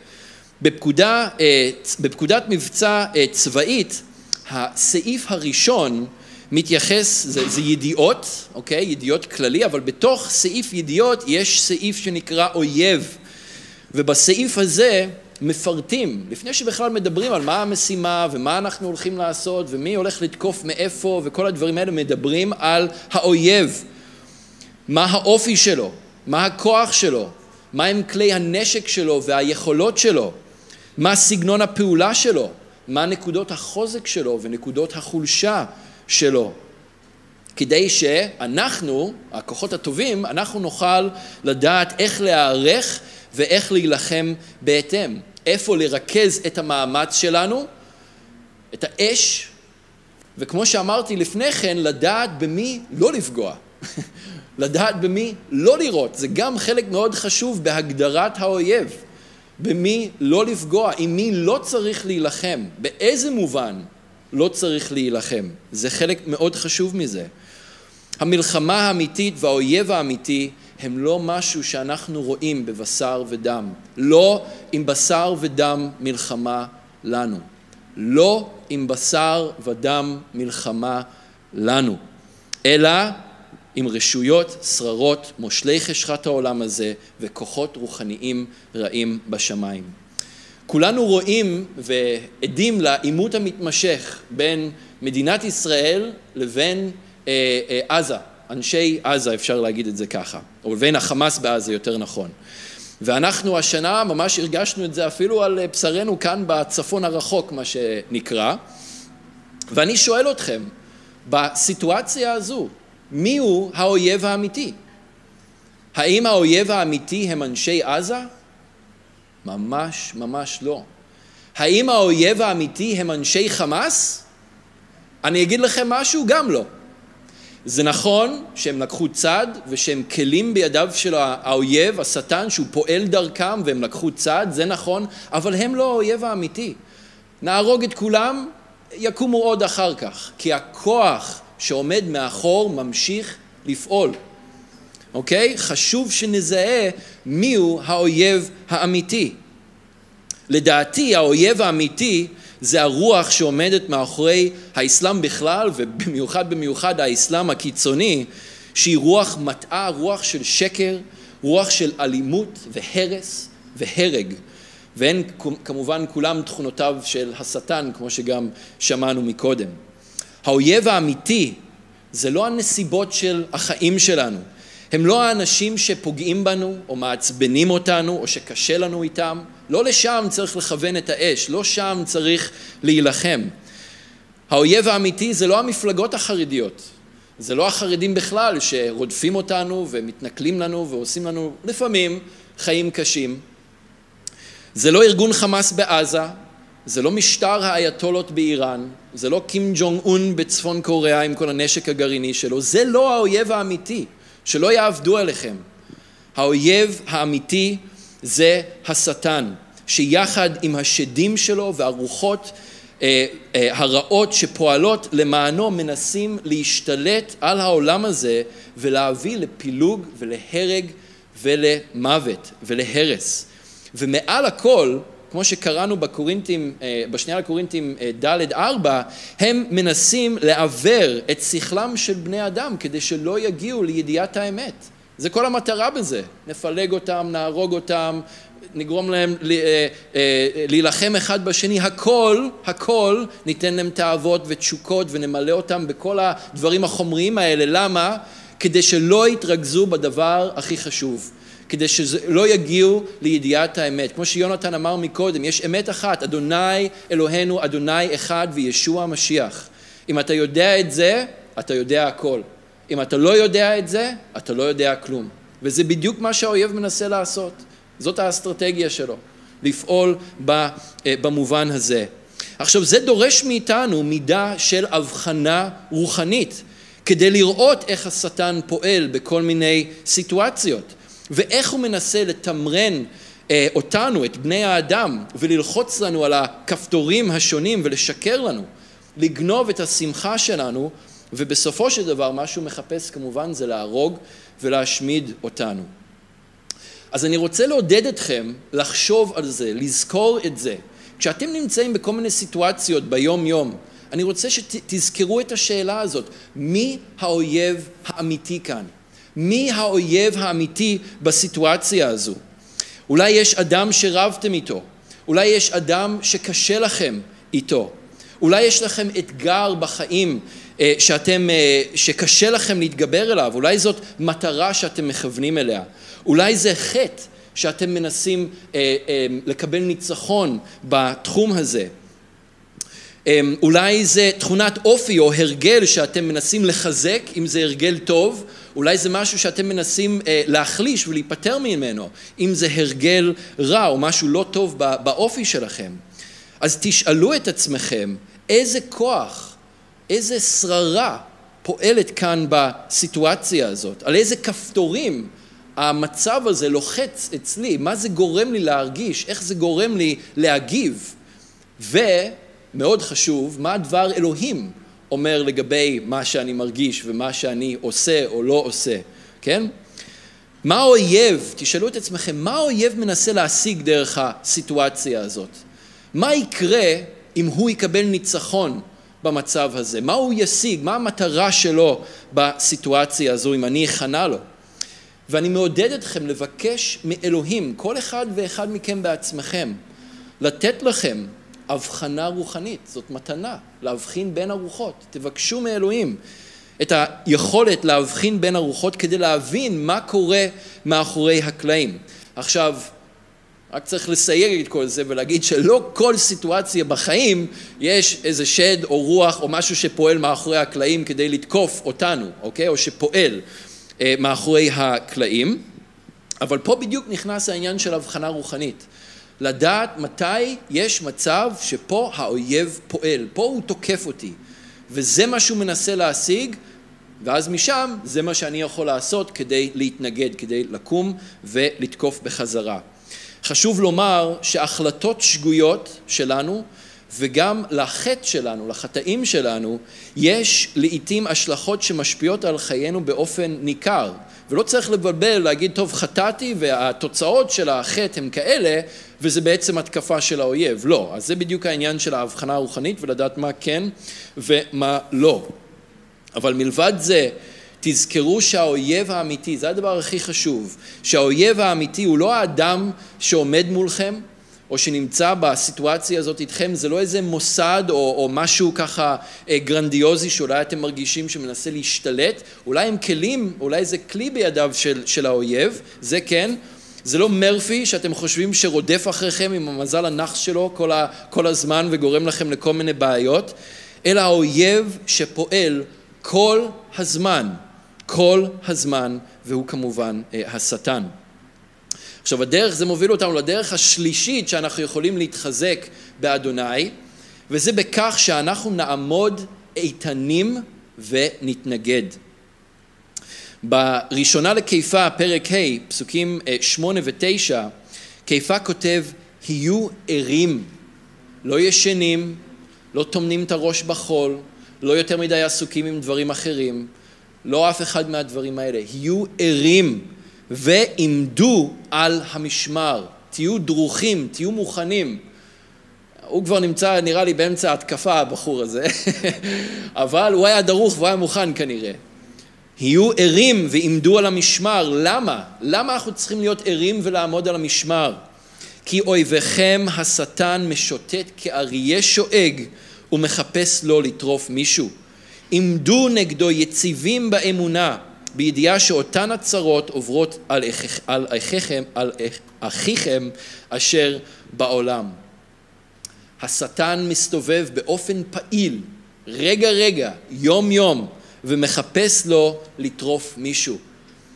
Speaker 1: בפקודה, אה, בפקודת מבצע אה, צבאית, הסעיף הראשון מתייחס, זה, זה ידיעות, אוקיי? ידיעות כללי, אבל בתוך סעיף ידיעות יש סעיף שנקרא אויב, ובסעיף הזה מפרטים, לפני שבכלל מדברים על מה המשימה ומה אנחנו הולכים לעשות ומי הולך לתקוף מאיפה וכל הדברים האלה, מדברים על האויב, מה האופי שלו, מה הכוח שלו, מהם כלי הנשק שלו והיכולות שלו, מה סגנון הפעולה שלו, מה נקודות החוזק שלו ונקודות החולשה שלו. כדי שאנחנו, הכוחות הטובים, אנחנו נוכל לדעת איך להיערך ואיך להילחם בהתאם. איפה לרכז את המאמץ שלנו, את האש, וכמו שאמרתי לפני כן, לדעת במי לא לפגוע. לדעת במי לא לראות, זה גם חלק מאוד חשוב בהגדרת האויב. במי לא לפגוע, עם מי לא צריך להילחם, באיזה מובן לא צריך להילחם. זה חלק מאוד חשוב מזה. המלחמה האמיתית והאויב האמיתי הם לא משהו שאנחנו רואים בבשר ודם. לא עם בשר ודם מלחמה לנו. לא עם בשר ודם מלחמה לנו, אלא עם רשויות, שררות, מושלי חשכת העולם הזה וכוחות רוחניים רעים בשמיים. כולנו רואים ועדים לעימות המתמשך בין מדינת ישראל לבין אה, אה, עזה, אנשי עזה, אפשר להגיד את זה ככה, או בין החמאס בעזה, יותר נכון. ואנחנו השנה ממש הרגשנו את זה אפילו על בשרנו כאן בצפון הרחוק, מה שנקרא. ואני שואל אתכם, בסיטואציה הזו, מי הוא האויב האמיתי? האם האויב האמיתי הם אנשי עזה? ממש ממש לא. האם האויב האמיתי הם אנשי חמאס? אני אגיד לכם משהו, גם לא. זה נכון שהם לקחו צד ושהם כלים בידיו של האויב, השטן, שהוא פועל דרכם והם לקחו צד, זה נכון, אבל הם לא האויב האמיתי. נהרוג את כולם, יקומו עוד אחר כך, כי הכוח שעומד מאחור ממשיך לפעול. אוקיי? חשוב שנזהה מיהו האויב האמיתי. לדעתי האויב האמיתי זה הרוח שעומדת מאחורי האסלאם בכלל ובמיוחד במיוחד האסלאם הקיצוני שהיא רוח מטעה, רוח של שקר, רוח של אלימות והרס והרג. והן כמובן כולם תכונותיו של השטן, כמו שגם שמענו מקודם. האויב האמיתי זה לא הנסיבות של החיים שלנו, הם לא האנשים שפוגעים בנו או מעצבנים אותנו או שקשה לנו איתם, לא לשם צריך לכוון את האש, לא שם צריך להילחם. האויב האמיתי זה לא המפלגות החרדיות, זה לא החרדים בכלל שרודפים אותנו ומתנכלים לנו ועושים לנו לפעמים חיים קשים. זה לא ארגון חמאס בעזה, זה לא משטר האייתולות באיראן, זה לא קים ג'ונג און בצפון קוריאה עם כל הנשק הגרעיני שלו, זה לא האויב האמיתי, שלא יעבדו עליכם. האויב האמיתי זה השטן, שיחד עם השדים שלו והרוחות אה, אה, הרעות שפועלות למענו מנסים להשתלט על העולם הזה ולהביא לפילוג ולהרג ולמוות ולהרס. ומעל הכל, כמו שקראנו בקורינטים, אה, בשנייה לקורינטים ד' ארבע, הם מנסים לעוור את שכלם של בני אדם כדי שלא יגיעו לידיעת האמת. זה כל המטרה בזה, נפלג אותם, נהרוג אותם, נגרום להם אה, אה, להילחם אחד בשני, הכל, הכל ניתן להם תאוות ותשוקות ונמלא אותם בכל הדברים החומריים האלה. למה? כדי שלא יתרכזו בדבר הכי חשוב. כדי שלא יגיעו לידיעת האמת. כמו שיונתן אמר מקודם, יש אמת אחת, אדוני אלוהינו, אדוני אחד וישוע המשיח. אם אתה יודע את זה, אתה יודע הכל. אם אתה לא יודע את זה, אתה לא יודע כלום. וזה בדיוק מה שהאויב מנסה לעשות. זאת האסטרטגיה שלו, לפעול אה, במובן הזה. עכשיו זה דורש מאיתנו מידה של הבחנה רוחנית כדי לראות איך השטן פועל בכל מיני סיטואציות ואיך הוא מנסה לתמרן אה, אותנו, את בני האדם, וללחוץ לנו על הכפתורים השונים ולשקר לנו, לגנוב את השמחה שלנו ובסופו של דבר מה שהוא מחפש כמובן זה להרוג ולהשמיד אותנו. אז אני רוצה לעודד אתכם לחשוב על זה, לזכור את זה. כשאתם נמצאים בכל מיני סיטואציות ביום-יום, אני רוצה שתזכרו את השאלה הזאת, מי האויב האמיתי כאן? מי האויב האמיתי בסיטואציה הזו? אולי יש אדם שרבתם איתו, אולי יש אדם שקשה לכם איתו, אולי יש לכם אתגר בחיים שאתם, אה, שקשה לכם להתגבר אליו, אולי זאת מטרה שאתם מכוונים אליה, אולי זה חטא שאתם מנסים אה, לקבל ניצחון בתחום הזה, אולי זה תכונת אופי או הרגל שאתם מנסים לחזק, אם זה הרגל טוב, אולי זה משהו שאתם מנסים להחליש ולהיפטר ממנו, אם זה הרגל רע או משהו לא טוב באופי שלכם. אז תשאלו את עצמכם איזה כוח איזה שררה פועלת כאן בסיטואציה הזאת, על איזה כפתורים המצב הזה לוחץ אצלי, מה זה גורם לי להרגיש, איך זה גורם לי להגיב, ומאוד חשוב, מה דבר אלוהים אומר לגבי מה שאני מרגיש ומה שאני עושה או לא עושה, כן? מה האויב, תשאלו את עצמכם, מה האויב מנסה להשיג דרך הסיטואציה הזאת? מה יקרה אם הוא יקבל ניצחון במצב הזה? מה הוא ישיג? מה המטרה שלו בסיטואציה הזו אם אני אכנע לו? ואני מעודד אתכם לבקש מאלוהים, כל אחד ואחד מכם בעצמכם, לתת לכם הבחנה רוחנית, זאת מתנה, להבחין בין הרוחות. תבקשו מאלוהים את היכולת להבחין בין הרוחות כדי להבין מה קורה מאחורי הקלעים. עכשיו, רק צריך לסייג את כל זה ולהגיד שלא כל סיטואציה בחיים יש איזה שד או רוח או משהו שפועל מאחורי הקלעים כדי לתקוף אותנו, אוקיי? או שפועל אה, מאחורי הקלעים. אבל פה בדיוק נכנס העניין של הבחנה רוחנית. לדעת מתי יש מצב שפה האויב פועל, פה הוא תוקף אותי. וזה מה שהוא מנסה להשיג, ואז משם זה מה שאני יכול לעשות כדי להתנגד, כדי לקום ולתקוף בחזרה. חשוב לומר שהחלטות שגויות שלנו וגם לחטא שלנו, לחטאים שלנו, יש לעיתים השלכות שמשפיעות על חיינו באופן ניכר. ולא צריך לבלבל, להגיד, טוב, חטאתי והתוצאות של החטא הם כאלה, וזה בעצם התקפה של האויב. לא. אז זה בדיוק העניין של ההבחנה הרוחנית ולדעת מה כן ומה לא. אבל מלבד זה, תזכרו שהאויב האמיתי, זה הדבר הכי חשוב, שהאויב האמיתי הוא לא האדם שעומד מולכם, או שנמצא בסיטואציה הזאת איתכם, זה לא איזה מוסד או, או משהו ככה אה, גרנדיוזי שאולי אתם מרגישים שמנסה להשתלט, אולי הם כלים, אולי זה כלי בידיו של, של האויב, זה כן, זה לא מרפי שאתם חושבים שרודף אחריכם עם המזל הנח שלו כל, ה, כל הזמן וגורם לכם לכל מיני בעיות, אלא האויב שפועל כל הזמן, כל הזמן, והוא כמובן אה, השטן. עכשיו הדרך, זה מוביל אותנו לדרך השלישית שאנחנו יכולים להתחזק באדוני, וזה בכך שאנחנו נעמוד איתנים ונתנגד. בראשונה לקיפה, פרק ה', פסוקים אה, שמונה ותשע, קיפה כותב, היו ערים, לא ישנים, לא טומנים את הראש בחול, לא יותר מדי עסוקים עם דברים אחרים, לא אף אחד מהדברים האלה. היו ערים ועמדו על המשמר. תהיו דרוכים, תהיו מוכנים. הוא כבר נמצא, נראה לי, באמצע ההתקפה, הבחור הזה, אבל הוא היה דרוך והוא היה מוכן כנראה. היו ערים ועמדו על המשמר. למה? למה אנחנו צריכים להיות ערים ולעמוד על המשמר? כי אויביכם השטן משוטט כאריה שואג ומחפש לו לטרוף מישהו. עמדו נגדו יציבים באמונה, בידיעה שאותן הצרות עוברות על, על, אחיכם, על אחיכם אשר בעולם. השטן מסתובב באופן פעיל, רגע רגע, יום יום, ומחפש לו לטרוף מישהו.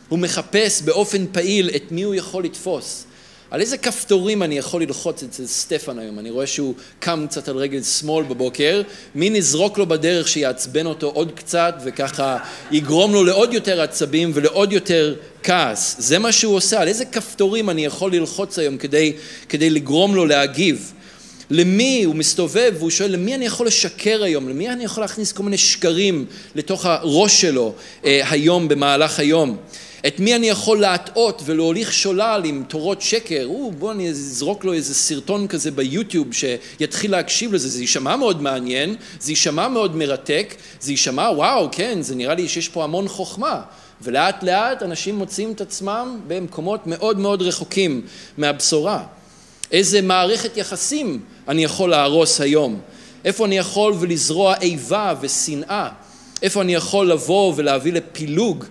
Speaker 1: הוא מחפש באופן פעיל את מי הוא יכול לתפוס. על איזה כפתורים אני יכול ללחוץ אצל סטפן היום? אני רואה שהוא קם קצת על רגל שמאל בבוקר, מי נזרוק לו בדרך שיעצבן אותו עוד קצת וככה יגרום לו לעוד יותר עצבים ולעוד יותר כעס. זה מה שהוא עושה, על איזה כפתורים אני יכול ללחוץ היום כדי, כדי לגרום לו להגיב? למי הוא מסתובב והוא שואל למי אני יכול לשקר היום, למי אני יכול להכניס כל מיני שקרים לתוך הראש שלו אה, היום במהלך היום. את מי אני יכול להטעות ולהוליך שולל עם תורות שקר? או, בוא אני אזרוק לו איזה סרטון כזה ביוטיוב שיתחיל להקשיב לזה, זה יישמע מאוד מעניין, זה יישמע מאוד מרתק, זה יישמע וואו, כן, זה נראה לי שיש פה המון חוכמה. ולאט לאט אנשים מוצאים את עצמם במקומות מאוד מאוד רחוקים מהבשורה. איזה מערכת יחסים אני יכול להרוס היום? איפה אני יכול ולזרוע איבה ושנאה? איפה אני יכול לבוא ולהביא לפילוג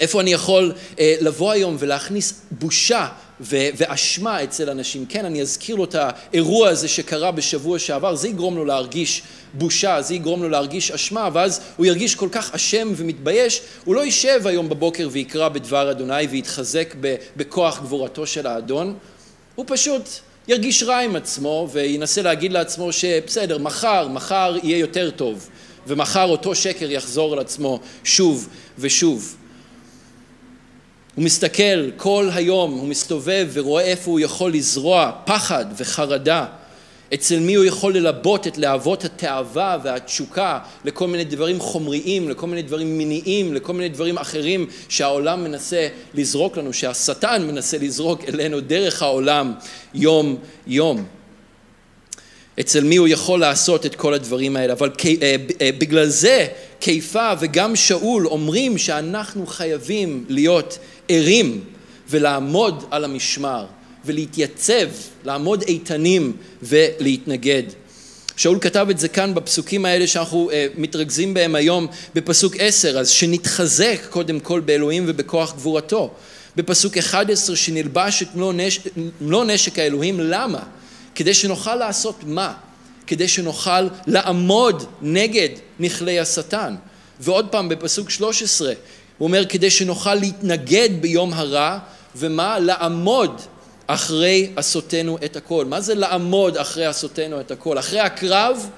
Speaker 1: איפה אני יכול אה, לבוא היום ולהכניס בושה ואשמה אצל אנשים. כן, אני אזכיר לו את האירוע הזה שקרה בשבוע שעבר, זה יגרום לו להרגיש בושה, זה יגרום לו להרגיש אשמה, ואז הוא ירגיש כל כך אשם ומתבייש, הוא לא יישב היום בבוקר ויקרא בדבר אדוני ויתחזק בכוח גבורתו של האדון, הוא פשוט ירגיש רע עם עצמו וינסה להגיד לעצמו שבסדר, מחר, מחר יהיה יותר טוב, ומחר אותו שקר יחזור על עצמו שוב ושוב. הוא מסתכל כל היום, הוא מסתובב ורואה איפה הוא יכול לזרוע פחד וחרדה. אצל מי הוא יכול ללבות את להבות התאווה והתשוקה לכל מיני דברים חומריים, לכל מיני דברים מיניים, לכל מיני דברים אחרים שהעולם מנסה לזרוק לנו, שהשטן מנסה לזרוק אלינו דרך העולם יום יום. אצל מי הוא יכול לעשות את כל הדברים האלה. אבל אה, אה, בגלל זה קיפה וגם שאול אומרים שאנחנו חייבים להיות ערים ולעמוד על המשמר ולהתייצב, לעמוד איתנים ולהתנגד. שאול כתב את זה כאן בפסוקים האלה שאנחנו uh, מתרכזים בהם היום בפסוק עשר, אז שנתחזק קודם כל באלוהים ובכוח גבורתו. בפסוק 11 שנלבש את מלוא נשק, מלוא נשק האלוהים, למה? כדי שנוכל לעשות מה? כדי שנוכל לעמוד נגד נכלי השטן. ועוד פעם בפסוק 13, הוא אומר כדי שנוכל להתנגד ביום הרע, ומה? לעמוד אחרי עשותנו את הכל. מה זה לעמוד אחרי עשותנו את הכל? אחרי הקרב,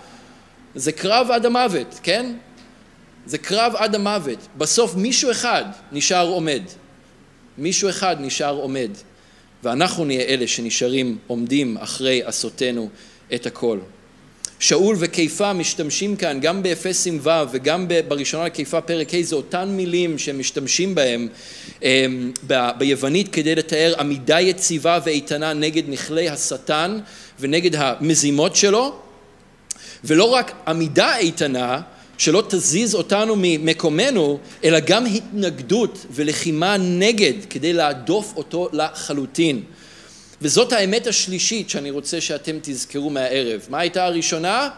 Speaker 1: זה קרב עד המוות, כן? זה קרב עד המוות. בסוף מישהו אחד נשאר עומד. מישהו אחד נשאר עומד. ואנחנו נהיה אלה שנשארים עומדים אחרי עשותנו את הכל. שאול וקיפה משתמשים כאן גם באפסים ו' וגם בראשונה לקיפה פרק ה' זה אותן מילים שהם משתמשים בהם אמ, ביוונית כדי לתאר עמידה יציבה ואיתנה נגד נכלי השטן ונגד המזימות שלו. ולא רק עמידה איתנה שלא תזיז אותנו ממקומנו אלא גם התנגדות ולחימה נגד כדי להדוף אותו לחלוטין וזאת האמת השלישית שאני רוצה שאתם תזכרו מהערב. מה הייתה הראשונה?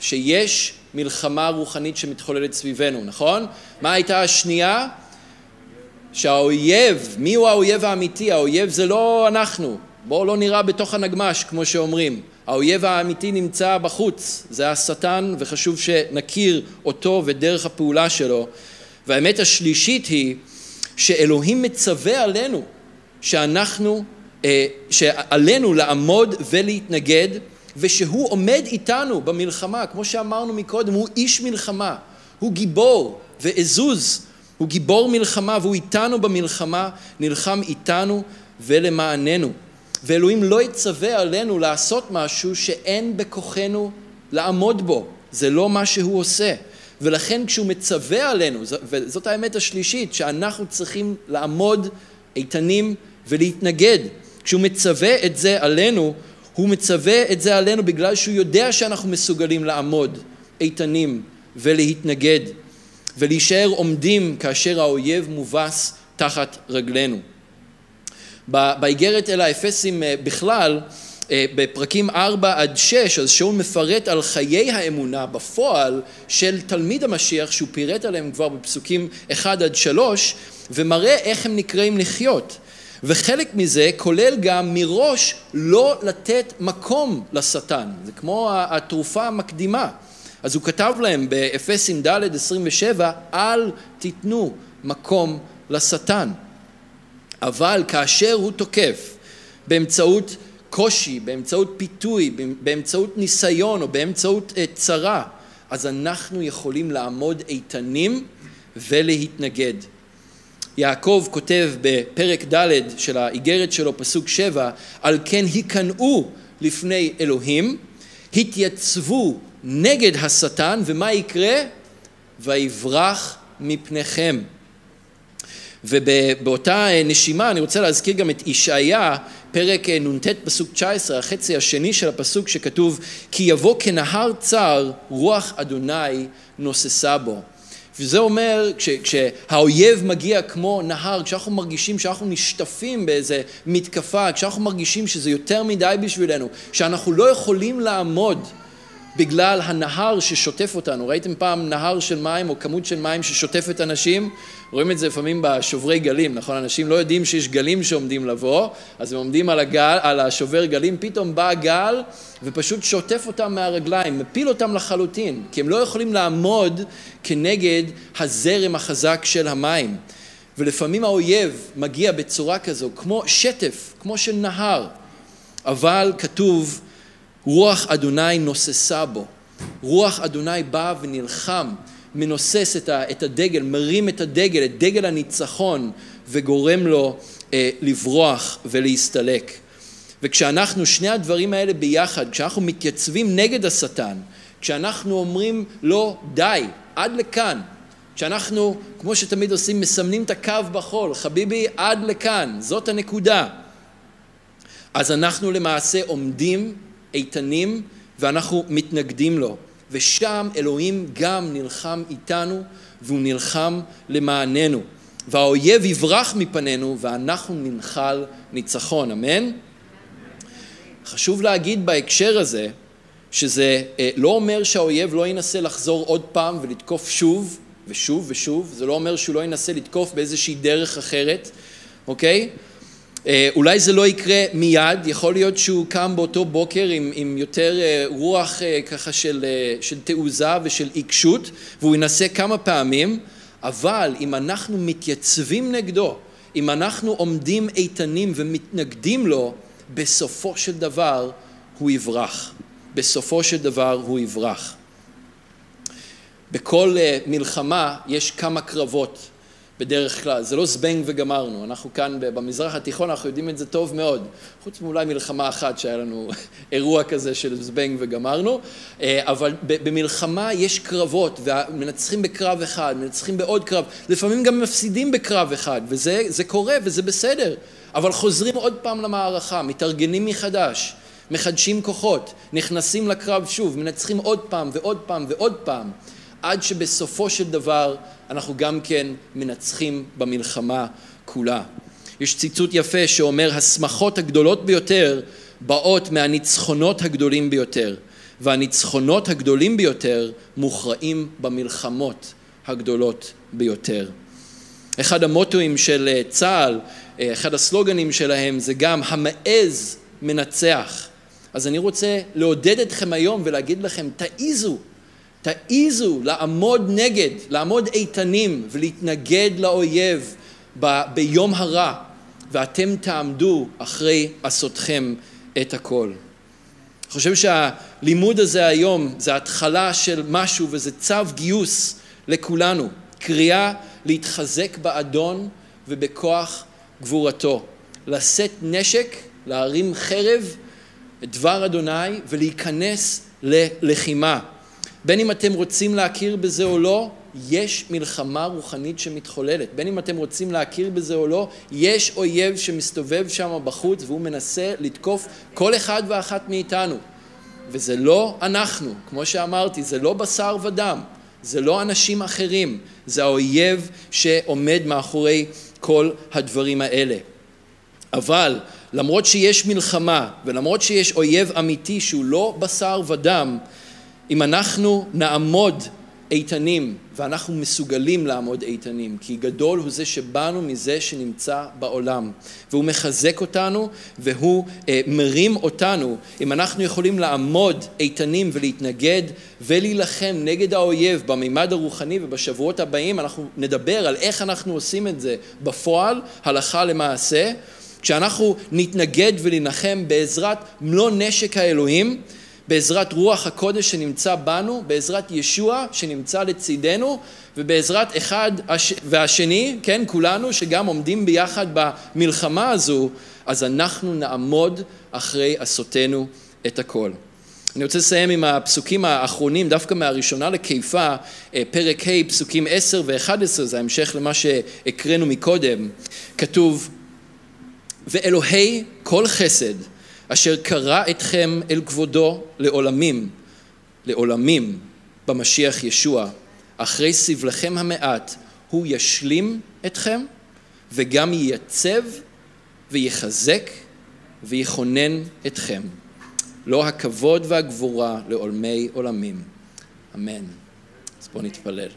Speaker 1: שיש מלחמה רוחנית שמתחוללת סביבנו, נכון? מה הייתה השנייה? שהאויב, מי הוא האויב האמיתי? האויב זה לא אנחנו. בואו לא נראה בתוך הנגמש, כמו שאומרים. האויב האמיתי נמצא בחוץ, זה השטן, וחשוב שנכיר אותו ודרך הפעולה שלו. והאמת השלישית היא שאלוהים מצווה עלינו שאנחנו, שעלינו לעמוד ולהתנגד ושהוא עומד איתנו במלחמה, כמו שאמרנו מקודם, הוא איש מלחמה, הוא גיבור ועזוז, הוא גיבור מלחמה והוא איתנו במלחמה, נלחם איתנו ולמעננו. ואלוהים לא יצווה עלינו לעשות משהו שאין בכוחנו לעמוד בו, זה לא מה שהוא עושה. ולכן כשהוא מצווה עלינו, וזאת האמת השלישית, שאנחנו צריכים לעמוד איתנים ולהתנגד. כשהוא מצווה את זה עלינו, הוא מצווה את זה עלינו בגלל שהוא יודע שאנחנו מסוגלים לעמוד איתנים ולהתנגד ולהישאר עומדים כאשר האויב מובס תחת רגלינו. באיגרת אל האפסים אה, בכלל, אה, בפרקים 4 עד 6, אז שאול מפרט על חיי האמונה בפועל של תלמיד המשיח, שהוא פירט עליהם כבר בפסוקים 1 עד 3, ומראה איך הם נקראים לחיות. וחלק מזה כולל גם מראש לא לתת מקום לשטן, זה כמו התרופה המקדימה. אז הוא כתב להם באפסים ד' 27, אל תיתנו מקום לשטן. אבל כאשר הוא תוקף באמצעות קושי, באמצעות פיתוי, באמצעות ניסיון או באמצעות אה, צרה, אז אנחנו יכולים לעמוד איתנים ולהתנגד. יעקב כותב בפרק ד' של האיגרת שלו, פסוק שבע, על כן היכנעו לפני אלוהים, התייצבו נגד השטן, ומה יקרה? ויברח מפניכם. ובאותה נשימה אני רוצה להזכיר גם את ישעיה, פרק נ"ט פסוק 19, החצי השני של הפסוק שכתוב כי יבוא כנהר צר רוח אדוני נוססה בו. וזה אומר כש, כשהאויב מגיע כמו נהר, כשאנחנו מרגישים שאנחנו נשטפים באיזה מתקפה, כשאנחנו מרגישים שזה יותר מדי בשבילנו, שאנחנו לא יכולים לעמוד בגלל הנהר ששוטף אותנו. ראיתם פעם נהר של מים או כמות של מים ששוטפת אנשים? רואים את זה לפעמים בשוברי גלים, נכון? אנשים לא יודעים שיש גלים שעומדים לבוא, אז הם עומדים על, הגל, על השובר גלים, פתאום בא גל ופשוט שוטף אותם מהרגליים, מפיל אותם לחלוטין, כי הם לא יכולים לעמוד כנגד הזרם החזק של המים. ולפעמים האויב מגיע בצורה כזו, כמו שטף, כמו של נהר, אבל כתוב רוח אדוני נוססה בו. רוח אדוני בא ונלחם, מנוסס את הדגל, מרים את הדגל, את דגל הניצחון, וגורם לו אה, לברוח ולהסתלק. וכשאנחנו, שני הדברים האלה ביחד, כשאנחנו מתייצבים נגד השטן, כשאנחנו אומרים לו די, עד לכאן, כשאנחנו, כמו שתמיד עושים, מסמנים את הקו בחול, חביבי, עד לכאן, זאת הנקודה. אז אנחנו למעשה עומדים איתנים ואנחנו מתנגדים לו. ושם אלוהים גם נלחם איתנו והוא נלחם למעננו. והאויב יברח מפנינו ואנחנו ננחל ניצחון, אמן? חשוב להגיד בהקשר הזה שזה אה, לא אומר שהאויב לא ינסה לחזור עוד פעם ולתקוף שוב ושוב ושוב, זה לא אומר שהוא לא ינסה לתקוף באיזושהי דרך אחרת, אוקיי? אה, אולי זה לא יקרה מיד, יכול להיות שהוא קם באותו בוקר עם, עם יותר אה, רוח אה, ככה של, של תעוזה ושל עיקשות והוא ינסה כמה פעמים, אבל אם אנחנו מתייצבים נגדו, אם אנחנו עומדים איתנים ומתנגדים לו, בסופו של דבר הוא יברח. בסופו של דבר הוא יברח. בכל מלחמה יש כמה קרבות. בדרך כלל, זה לא זבנג וגמרנו, אנחנו כאן במזרח התיכון, אנחנו יודעים את זה טוב מאוד, חוץ מאולי מלחמה אחת שהיה לנו אירוע כזה של זבנג וגמרנו, אה, אבל במלחמה יש קרבות, ומנצחים בקרב אחד, מנצחים בעוד קרב, לפעמים גם מפסידים בקרב אחד, וזה קורה וזה בסדר, אבל חוזרים עוד פעם למערכה, מתארגנים מחדש, מחדשים כוחות, נכנסים לקרב שוב, מנצחים עוד פעם ועוד פעם ועוד פעם, עד שבסופו של דבר אנחנו גם כן מנצחים במלחמה כולה. יש ציטוט יפה שאומר, השמחות הגדולות ביותר באות מהניצחונות הגדולים ביותר, והניצחונות הגדולים ביותר מוכרעים במלחמות הגדולות ביותר. אחד המוטואים של אה, צה"ל, אה, אחד הסלוגנים שלהם זה גם המעז מנצח. אז אני רוצה לעודד אתכם היום ולהגיד לכם, תעיזו, תעיזו לעמוד נגד, לעמוד איתנים ולהתנגד לאויב ב- ביום הרע, ואתם תעמדו אחרי עשותכם את הכל. אני חושב שהלימוד הזה היום זה התחלה של משהו וזה צו גיוס לכולנו, קריאה להתחזק באדון ובכוח גבורתו, לשאת נשק, להרים חרב, דבר אדוני ולהיכנס ללחימה. בין אם אתם רוצים להכיר בזה או לא, יש מלחמה רוחנית שמתחוללת. בין אם אתם רוצים להכיר בזה או לא, יש אויב שמסתובב שם בחוץ והוא מנסה לתקוף כל אחד ואחת מאיתנו. וזה לא אנחנו, כמו שאמרתי, זה לא בשר ודם, זה לא אנשים אחרים, זה האויב שעומד מאחורי כל הדברים האלה. אבל למרות שיש מלחמה ולמרות שיש אויב אמיתי שהוא לא בשר ודם, אם אנחנו נעמוד איתנים, ואנחנו מסוגלים לעמוד איתנים, כי גדול הוא זה שבאנו מזה שנמצא בעולם, והוא מחזק אותנו והוא אה, מרים אותנו. אם אנחנו יכולים לעמוד איתנים ולהתנגד ולהילחם נגד האויב במימד הרוחני ובשבועות הבאים, אנחנו נדבר על איך אנחנו עושים את זה בפועל, הלכה למעשה, כשאנחנו נתנגד ולהנחם בעזרת מלוא נשק האלוהים בעזרת רוח הקודש שנמצא בנו, בעזרת ישוע שנמצא לצידנו, ובעזרת אחד והשני, כן, כולנו שגם עומדים ביחד במלחמה הזו, אז אנחנו נעמוד אחרי עשותנו את הכל. אני רוצה לסיים עם הפסוקים האחרונים, דווקא מהראשונה לקיפה, אה, פרק ה', פסוקים 10 ו-11, זה ההמשך למה שהקראנו מקודם. כתוב, ואלוהי כל חסד, אשר קרא אתכם אל כבודו לעולמים, לעולמים, במשיח ישוע, אחרי סבלכם המעט, הוא ישלים אתכם וגם ייצב ויחזק ויכונן אתכם. לו הכבוד והגבורה לעולמי עולמים. אמן. אז בואו נתפלל.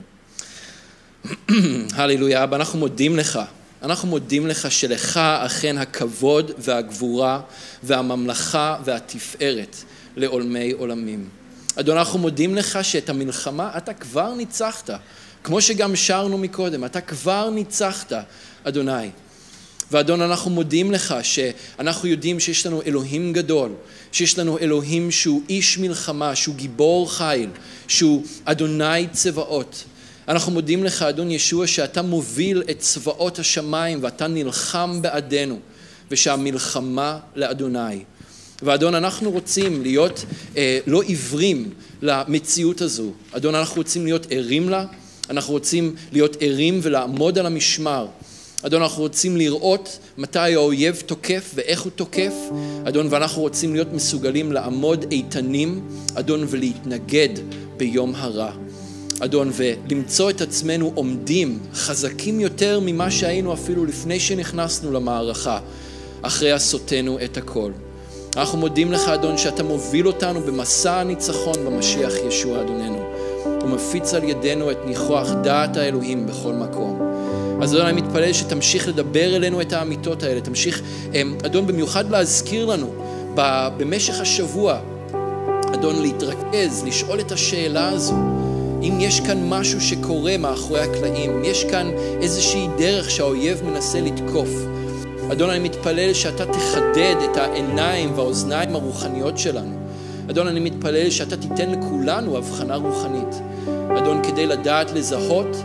Speaker 1: הללויה, אבא, אנחנו מודים לך אנחנו מודים לך שלך אכן הכבוד והגבורה והממלכה והתפארת לעולמי עולמים. אדון, אנחנו מודים לך שאת המלחמה אתה כבר ניצחת, כמו שגם שרנו מקודם, אתה כבר ניצחת, אדוני. ואדון, אנחנו מודים לך שאנחנו יודעים שיש לנו אלוהים גדול, שיש לנו אלוהים שהוא איש מלחמה, שהוא גיבור חיל, שהוא אדוני צבאות. אנחנו מודים לך, אדון ישוע, שאתה מוביל את צבאות השמיים ואתה נלחם בעדנו, ושהמלחמה לאדוני. ואדון, אנחנו רוצים להיות אה, לא עיוורים למציאות הזו. אדון, אנחנו רוצים להיות ערים לה, אנחנו רוצים להיות ערים ולעמוד על המשמר. אדון, אנחנו רוצים לראות מתי האויב תוקף ואיך הוא תוקף, אדון, ואנחנו רוצים להיות מסוגלים לעמוד איתנים, אדון, ולהתנגד ביום הרע. אדון, ולמצוא את עצמנו עומדים חזקים יותר ממה שהיינו אפילו לפני שנכנסנו למערכה, אחרי עשותנו את הכל. אנחנו מודים לך, אדון, שאתה מוביל אותנו במסע הניצחון במשיח ישוע, אדוננו. ומפיץ על ידינו את ניחוח דעת האלוהים בכל מקום. אז אדון, אני מתפלל שתמשיך לדבר אלינו את האמיתות האלה, תמשיך, אמ, אדון, במיוחד להזכיר לנו במשך השבוע, אדון, להתרכז, לשאול את השאלה הזו. אם יש כאן משהו שקורה מאחורי הקלעים, יש כאן איזושהי דרך שהאויב מנסה לתקוף. אדון, אני מתפלל שאתה תחדד את העיניים והאוזניים הרוחניות שלנו. אדון, אני מתפלל שאתה תיתן לכולנו הבחנה רוחנית. אדון, כדי לדעת לזהות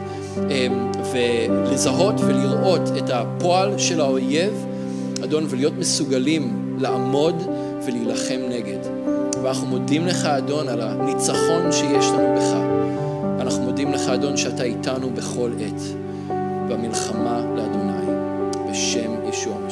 Speaker 1: אמ, ולזהות ולראות את הפועל של האויב, אדון, ולהיות מסוגלים לעמוד ולהילחם נגד. ואנחנו מודים לך, אדון, על הניצחון שיש לנו בך. אנחנו מודים לך, אדון, שאתה איתנו בכל עת, במלחמה לאדוני, בשם ישוע המשיח.